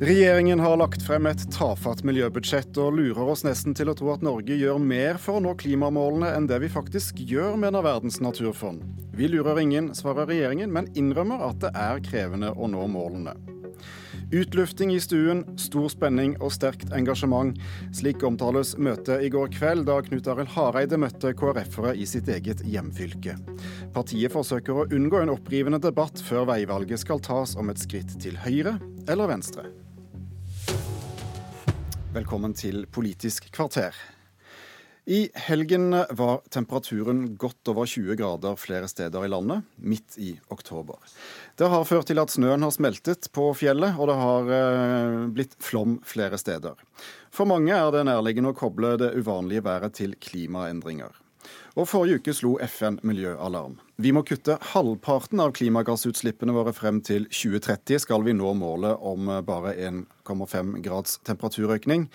Regjeringen har lagt frem et tafatt miljøbudsjett og lurer oss nesten til å tro at Norge gjør mer for å nå klimamålene enn det vi faktisk gjør, mener Verdens naturfond. Vi lurer ingen, svarer regjeringen, men innrømmer at det er krevende å nå målene. Utlufting i stuen, stor spenning og sterkt engasjement. Slik omtales møtet i går kveld, da Knut Arild Hareide møtte KrF-ere i sitt eget hjemfylke. Partiet forsøker å unngå en opprivende debatt før veivalget skal tas om et skritt til høyre eller venstre. Velkommen til Politisk kvarter. I helgen var temperaturen godt over 20 grader flere steder i landet, midt i oktober. Det har ført til at snøen har smeltet på fjellet, og det har eh, blitt flom flere steder. For mange er det nærliggende å koble det uvanlige været til klimaendringer. Og Forrige uke slo FN miljøalarm. Vi må kutte halvparten av klimagassutslippene våre frem til 2030 skal vi nå målet om bare 1,5 grads temperaturøkning.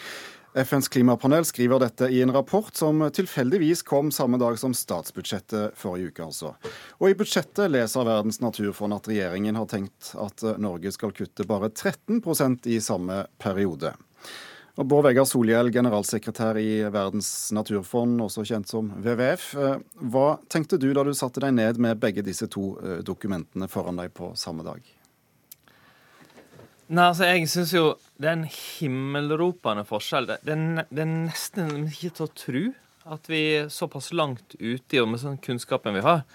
FNs klimapanel skriver dette i en rapport som tilfeldigvis kom samme dag som statsbudsjettet forrige uke. altså. Og I budsjettet leser Verdens naturfond at regjeringen har tenkt at Norge skal kutte bare 13% i samme periode. Og Bård Vegar Solhjell, generalsekretær i Verdens naturfond, også kjent som WWF. Hva tenkte du da du satte deg ned med begge disse to eh, dokumentene foran deg på samme dag? Nei, altså, jeg syns jo det er en himmelropende forskjell. Det, det, det, er nesten ikke til å tro at vi er såpass langt ute i og med sånn kunnskapen vi har,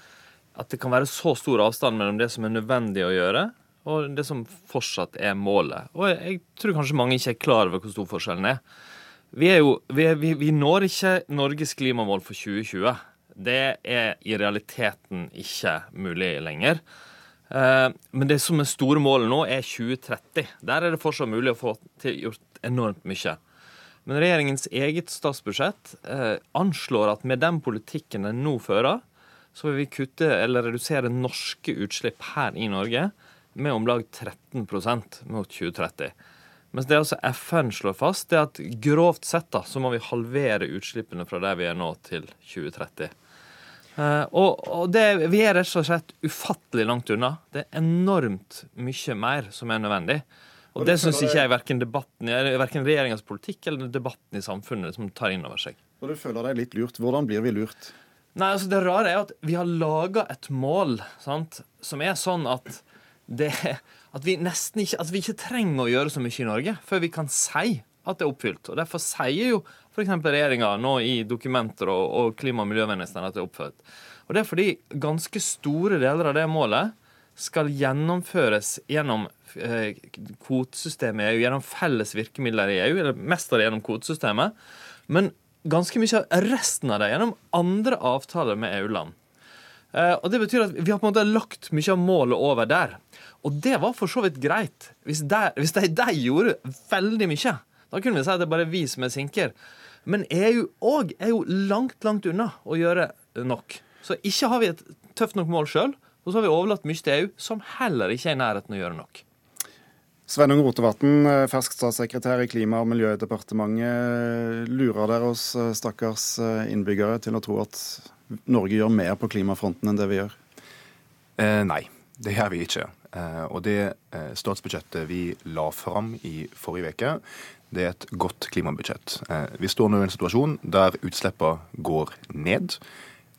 at det kan være så stor avstand mellom det som er nødvendig å gjøre, og det som fortsatt er målet. Og jeg, tror kanskje mange ikke er klar over hvor stor forskjellen er. Vi, er jo, vi, er, vi, vi når ikke Norges klimamål for 2020. Det er i realiteten ikke mulig lenger. Eh, men det som er store målet nå, er 2030. Der er det fortsatt mulig å få til gjort enormt mye. Men regjeringens eget statsbudsjett eh, anslår at med den politikken den nå fører, så vil vi kutte eller redusere norske utslipp her i Norge med om lag 13% mot 2030. Mens det altså FN slår fast, det er at grovt sett da, så må vi halvere utslippene fra der vi er nå, til 2030. Uh, og, og det, vi er rett og slett ufattelig langt unna. Det er enormt mye mer som er nødvendig. Og, og det syns ikke jeg verken, debatten, verken regjeringas politikk eller debatten i samfunnet som tar inn over seg. Og du føler deg litt lurt. Hvordan blir vi lurt? Nei, altså Det rare er at vi har laga et mål sant, som er sånn at det, at vi nesten ikke, at vi ikke trenger å gjøre så mye i Norge før vi kan si at det er oppfylt. Og Derfor sier jo f.eks. regjeringa nå i dokumenter og, og klima- og miljøministeren at det er oppfylt. Og Det er fordi ganske store deler av det målet skal gjennomføres gjennom eh, kvotesystemet i EU, gjennom felles virkemidler i EU, eller mest av det gjennom kvotesystemet. Men ganske mye av resten av det gjennom andre avtaler med EU-land. Eh, og Det betyr at vi har på en måte lagt mye av målet over der. Og det var for så vidt greit, hvis de, hvis de, de gjorde veldig mye. Da kunne vi si at det er bare vi som er sinker. Men EU òg er jo langt, langt unna å gjøre nok. Så ikke har vi et tøft nok mål sjøl, og så har vi overlatt mye til EU, som heller ikke er i nærheten å gjøre nok. Sveinung Rotevatn, fersk statssekretær i Klima- og miljødepartementet. Lurer dere oss eh, stakkars eh, innbyggere til å tro at Norge gjør mer på klimafronten enn det vi gjør? Eh, nei, det gjør vi ikke. Eh, og det eh, statsbudsjettet vi la fram i forrige uke, det er et godt klimabudsjett. Eh, vi står nå i en situasjon der utslippene går ned,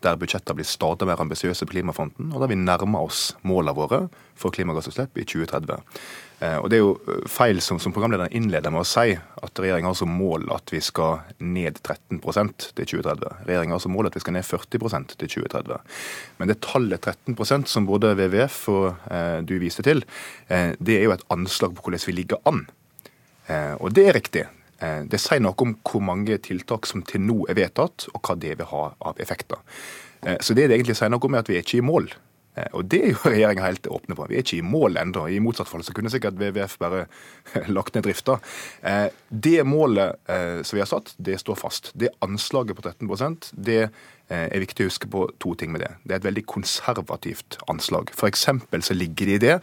der budsjettene blir stadig mer ambisiøse på klimafronten, og der vi nærmer oss målene våre for klimagassutslipp i 2030. Eh, og Det er jo eh, feil som, som programlederen innleder med å si, at regjeringa har som mål at vi skal ned 13% til 2030. Regjeringa har som mål at vi skal ned 40% til 2030. Men det tallet 13% som både WWF og eh, du viste til, eh, det er jo et anslag på hvordan vi ligger an. Eh, og det er riktig. Eh, det sier noe om hvor mange tiltak som til nå er vedtatt, og hva det vil ha av effekter. Så det det egentlig sier noe om, er at vi er ikke i mål. Og det er jo regjeringa helt åpne på. Vi er ikke i mål ennå. I motsatt fall så kunne sikkert WWF bare lagt ned drifta. Det målet som vi har satt, det står fast. Det anslaget på 13% det er viktig å huske på to ting med det. Det er et veldig konservativt anslag. F.eks. så ligger det i det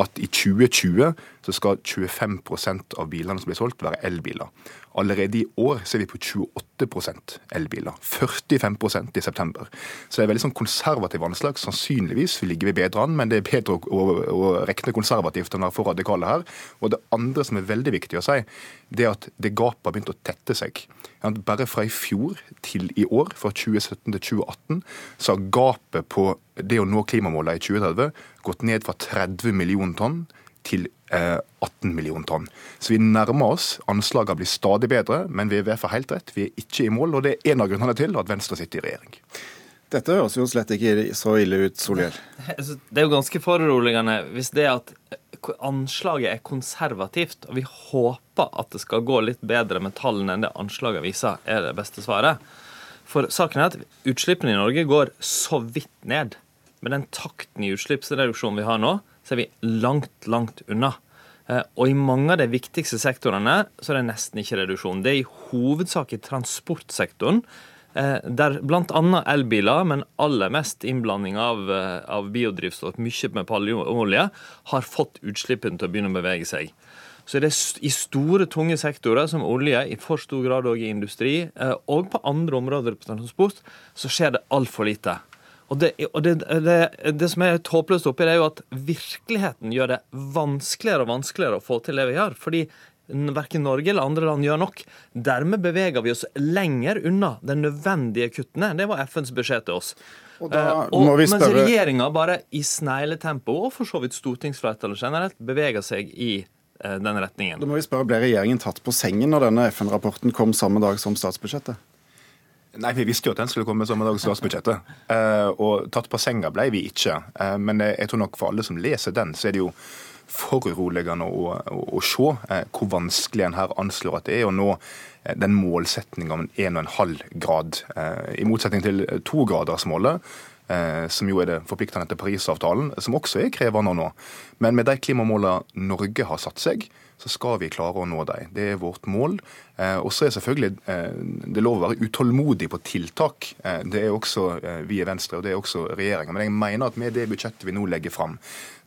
at i 2020 så skal 25% av bilene som blir solgt, være elbiler. Allerede i år så er vi på 28% elbiler. 45% i september. Så det er veldig sånn konservative anslag. Sannsynligvis ligger vi bedre an, men det er bedre å, å, å rekne konservativt enn å være for radikale her. Og det andre som er veldig viktig å si, det er at det gapet har begynt å tette seg. Bare fra i fjor til i år, fra 2017 til 2018, så har gapet på det å nå klimamålene i 2030 gått ned fra 30 millioner tonn til 18 eh, millioner tonn. Så vi nærmer oss. Anslagene blir stadig bedre, men vi er helt rett. Vi er ikke i mål, og det er en av grunnene til at Venstre sitter i regjering. Dette høres jo slett ikke så ille ut, Solhjell. Det er jo ganske foruroligende hvis det at anslaget er konservativt, og vi håper at det skal gå litt bedre med tallene enn det anslaget viser, er det beste svaret. For saken er at utslippene i Norge går så vidt ned. Med den takten i utslippsreduksjonen vi har nå, så er vi langt, langt unna. Eh, og i mange av de viktigste sektorene så er det nesten ikke reduksjon. Det er i hovedsak i transportsektoren, der bl.a. elbiler, men aller mest innblanding av, eh, av biodrivstoff, mye med palmeolje, har fått utslippene til å begynne å bevege seg. Så er i store, tunge sektorer som olje, i for stor grad òg i industri, og på andre områder på transport, så skjer det altfor lite. Og, det, og det, det, det, som er håpløst oppi, det er jo at virkeligheten gjør det vanskeligere og vanskeligere å få til det vi gjør. Fordi verken Norge eller andre land gjør nok. Dermed beveger vi oss lenger unna de nødvendige kuttene. Det var FNs beskjed til oss. Og da eh, og, spørre... Mens regjeringa bare i snegletempo, og for så vidt stortingsflertallet generelt, beveger seg i eh, den retningen. Da må vi spørre, Ble regjeringen tatt på sengen når denne FN-rapporten kom samme dag som statsbudsjettet? Nei, Vi visste jo at den skulle komme samme dag som statsbudsjettet. Eh, og tatt på senga ble vi ikke. Men jeg tror nok for alle som leser den, så er det jo foruroligende å, å, å se eh, hvor vanskelig en her anslår at det er å nå den målsettinga om 1,5 grad. I motsetning til togradersmålet, som jo er det forpliktende til Parisavtalen, som også er krevende å nå. Men med de klimamålene Norge har satt seg, så skal vi klare å nå dem. Det er vårt mål. Eh, og så er selvfølgelig eh, det lov å være utålmodig på tiltak. Eh, det er også vi i Venstre, og det er også regjeringa. Men jeg mener at med det budsjettet vi nå legger fram,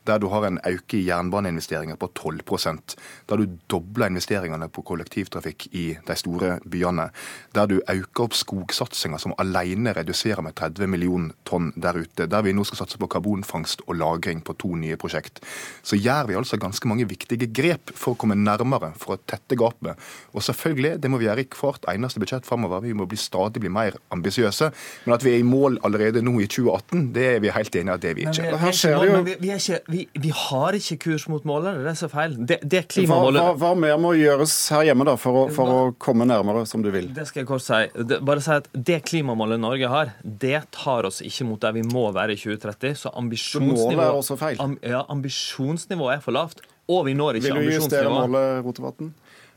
der du har en økning i jernbaneinvesteringer på 12% der du dobler investeringene på kollektivtrafikk i de store byene, der du øker opp skogsatsinga, som alene reduserer med 30 millioner tonn der ute, der vi nå skal satse på karbonfangst og -lagring på to nye prosjekt, så gjør vi altså ganske mange viktige grep for å komme nærmere, for å tette gapet. Og selvfølgelig, det må vi gjøre i hvert eneste budsjett framover. Vi må bli stadig bli mer ambisiøse. Men at vi er i mål allerede nå i 2018, det er vi helt enige i at det er vi ikke. Men vi, er ikke, vi, er ikke, vi, vi, har ikke kurs mot målet. Det er så feil. Det, det klimamålet hva, hva, hva, mer må gjøres her hjemme da, for, å, for å, komme nærmere, som du vil? Det skal jeg kort si. Det, bare si at det klimamålet Norge har, det tar oss ikke mot der vi må være i 2030. Så ambisjonsnivået am, ja, ambisjonsnivået er for lavt. Og vi når ikke ambisjonsnivået. Vil du justere målet, Rotevatn?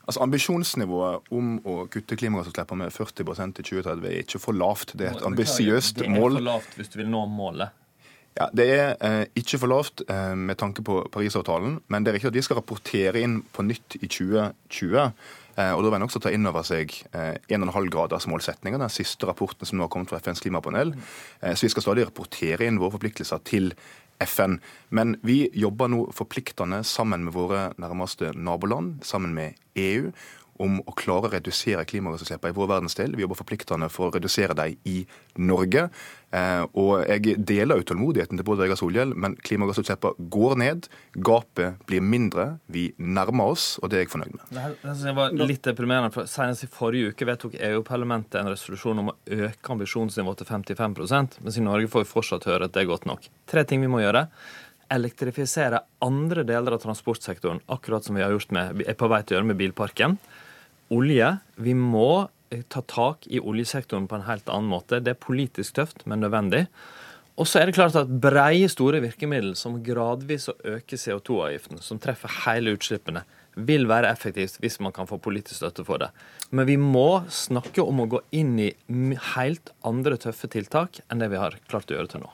Altså Ambisjonsnivået om å kutte klimagassutslippene med 40% i 2030 er ikke for lavt. Det er et ambisiøst mål. Det er for lavt hvis du vil nå målet. Ja, Det er eh, ikke for lavt eh, med tanke på Parisavtalen, men det er riktig at vi skal rapportere inn på nytt i 2020. Eh, og Da vil en også ta inn over seg eh, 1,5-gradersmålsettinga, den siste rapporten som nå har kommet fra FNs klimapanel. Eh, så vi skal stadig rapportere inn våre forpliktelser til FN. Men vi jobber nå forpliktende sammen med våre nærmeste naboland, sammen med EU om å klare å redusere klimagassutslippene i vår verdensdel. Vi jobber forpliktende for å redusere dem i Norge. Eh, og jeg deler utålmodigheten til Bård Vegar Solhjell, men klimagassutslippene går ned. Gapet blir mindre. Vi nærmer oss, og det er jeg fornøyd med. Det, var litt deprimerende. for Senest i forrige uke vedtok EU-parlamentet en resolusjon om å øke ambisjonsnivået til 55% mens i Norge får vi fortsatt høre at det er godt nok. Tre ting vi må gjøre elektrifisere andre deler av transportsektoren, akkurat som vi har gjort med, er på vei til å gjøre med bilparken olje. Vi må eh, ta tak i oljesektoren på en helt annen måte. Det er politisk tøft, men nødvendig. Og så er det klart at breie, store virkemidler som gradvis å øke CO2-avgiften, som treffer hele utslippene, vil være effektivt hvis man kan få politisk støtte for det. Men vi må snakke om å gå inn i helt andre tøffe tiltak enn det vi har klart å gjøre til nå.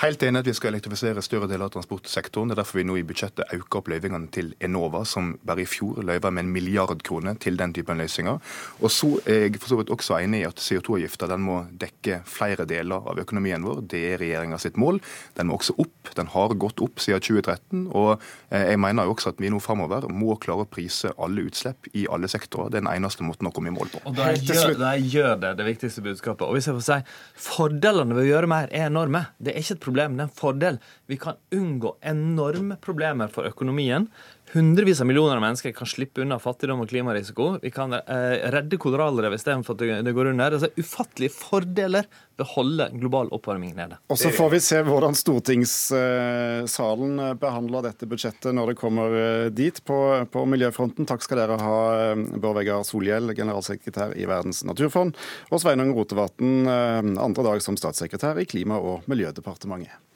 Helt enig at vi skal elektrifisere større deler av transportsektoren. Det er derfor vi nå i budsjettet øker opp løyvingene til Enova, som bare i fjor løyva med en milliard kroner til den typen løsninger. Og så er jeg for så vidt også enig i at CO2-avgifta må dekke flere deler av økonomien vår. Det er regjeringa sitt mål. Den må også opp. Den har gått opp siden 2013. Og eh, jeg mener jo også at vi nå framover må klare å prise alle utslipp i alle sektorer. Det er den eneste måten å komme i mål på. Og da gjør, der gjør det, det viktigste budskapet. Og hvis jeg får si, Fordelene ved å gjøre mer er enorme. Det er ikke et problem, det er en fordel. Vi kan unngå enorme problemer for økonomien. Hundrevis av millioner av mennesker kan slippe unna fattigdom og klimarisiko. Vi kan eh, redde korallrev istedenfor at det, det går under. Altså, ufattelige fordeler ved å holde global oppvarming nede. Og Så får vi se hvordan stortingssalen eh, behandler dette budsjettet når det kommer eh, dit på, på miljøfronten. Takk skal dere ha, eh, Bård Vegar Solhjell, generalsekretær i Verdens naturfond, og Sveinung Rotevatn, andre dag som statssekretær i Klima- og miljødepartementet.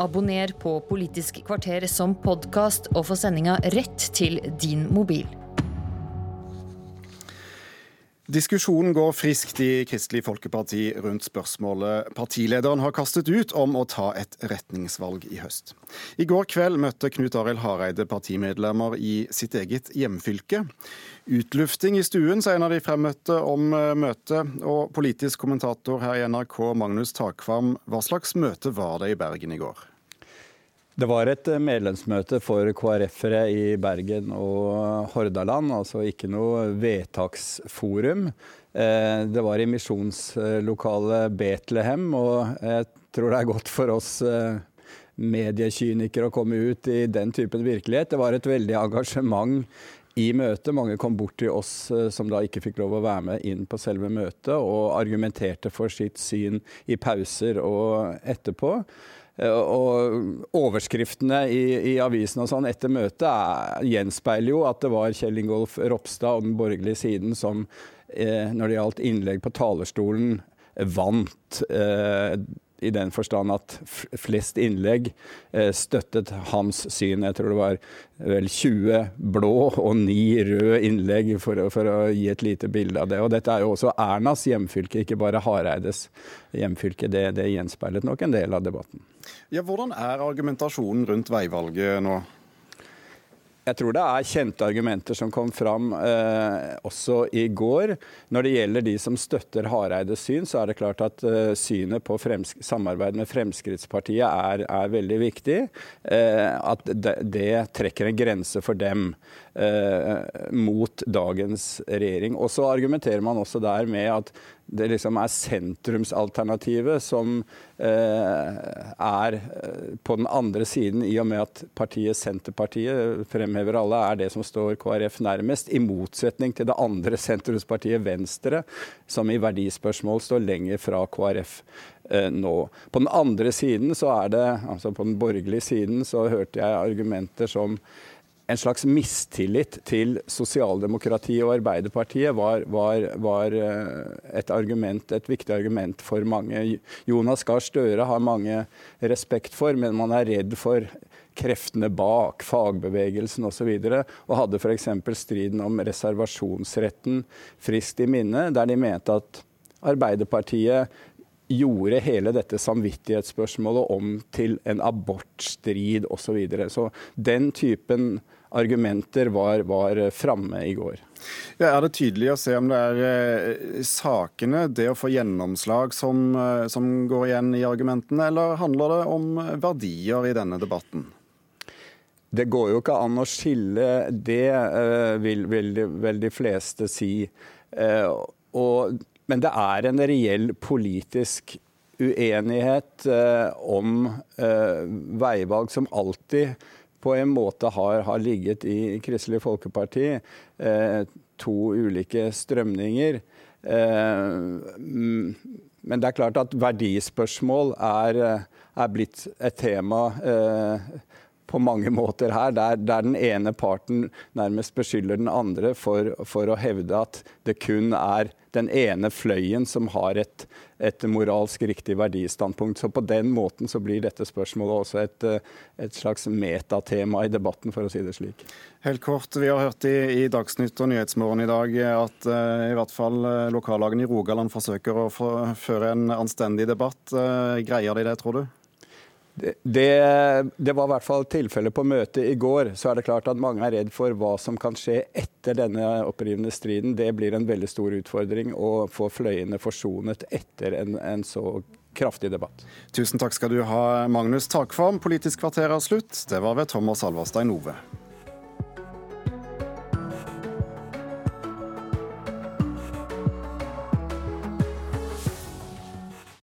Abonner på Politisk kvarter som podkast og få sendinga rett til din mobil. Diskusjonen går friskt i Kristelig Folkeparti rundt spørsmålet partilederen har kastet ut om å ta et retningsvalg i høst. I går kveld møtte Knut Arild Hareide partimedlemmer i sitt eget hjemfylke. Utlufting i stuen, sier en av de fremmøtte om eh, møtet. Og politisk kommentator her i NRK, Magnus Takvam, hva slags møte var det i Bergen i går? Det var et eh, medlemsmøte for KrF-ere i Bergen og Hordaland, altså ikke noe vedtaksforum. Eh, det var i misjonslokalet Betlehem, og jeg tror det er godt for oss eh, mediekynikere å komme ut i den typen virkelighet. Det var et veldig engasjement i møtet. Mange kom bort til oss som da ikke fikk lov å være med inn på selve møtet, og argumenterte for sitt syn i pauser og etterpå. Eh, og overskriftene i, i avisen og sånn etter møtet er, gjenspeiler jo at det var Kjell Ingolf Ropstad og den borgerlige siden som eh, når det gjaldt innlegg på talerstolen, vant. Eh, i den forstand at flest innlegg eh, støttet hans syn. Jeg tror det var vel 20 blå og 9 røde innlegg for å, for å, gi et lite bilde av det. Og dette er jo også Ernas hjemfylke, ikke bare Hareides hjemfylke. Det, det gjenspeilet nok en del av debatten. Ja, hvordan er argumentasjonen rundt veivalget nå? Jeg tror det er kjente argumenter som kom fram eh, også i går. Når det gjelder de som støtter Hareides syn, så er det klart at eh, synet på samarbeid med Fremskrittspartiet er, er veldig viktig. Eh, at det, det, trekker en grense for dem mot dagens regjering. Og så argumenterer man også der med at det liksom er sentrumsalternativet som eh, er eh, på den andre siden, i og med at partiet Senterpartiet fremhever alle er det som står KrF nærmest, i motsetning til det andre sentrumspartiet Venstre, som i verdispørsmål står lenger fra KrF eh, nå. På den andre siden, så er det, altså på den borgerlige siden, så hørte jeg argumenter som en slags mistillit til sosialdemokratiet og Arbeiderpartiet var, var, var, eh, et, argument, et viktig argument for mange. Jonas Gahr Støre har mange respekt for, men man er redd for kreftene bak, fagbevegelsen osv. Og, så og hadde f.eks. striden om reservasjonsretten friskt i minne, der de mente at Arbeiderpartiet gjorde hele dette samvittighetsspørsmålet om til en abortstrid osv. Så, videre. så den typen argumenter var, var framme i går. Ja, er det tydelig å se om det er eh, sakene, det å få gjennomslag, som, eh, som går igjen i argumentene, eller handler det om verdier i denne debatten? Det går jo ikke an å skille det, eh, vil, vil, vil de fleste si. Og, men det er en reell politisk uenighet om veivalg som alltid på en måte har, har ligget i Kristelig Folkeparti. Eh, to ulike strømninger. Eh, men det er klart at verdispørsmål er, er blitt et tema eh, på mange måter her, der, der den ene parten nærmest beskylder den andre for, for, å hevde at det kun er den ene fløyen som har et, et moralsk riktig verdistandpunkt. Så på den måten så blir dette spørsmålet også et, et slags metatema i debatten, for å si det slik. Helt kort, Vi har hørt i, i Dagsnytt og Nyhetsmorgen i dag at uh, i hvert fall uh, lokallagene i Rogaland forsøker å føre en anstendig debatt. Uh, greier de det, tror du? Det, det, var i hvert fall tilfellet på møtet i går. Så er det klart at mange er redd for hva som kan skje etter denne opprivende striden. Det blir en veldig stor utfordring å få fløyene forsonet etter en, en så kraftig debatt. Tusen takk skal du ha, Magnus Takvam. Politisk kvarter er slutt. Det var ved Thomas Alvarstein Ove.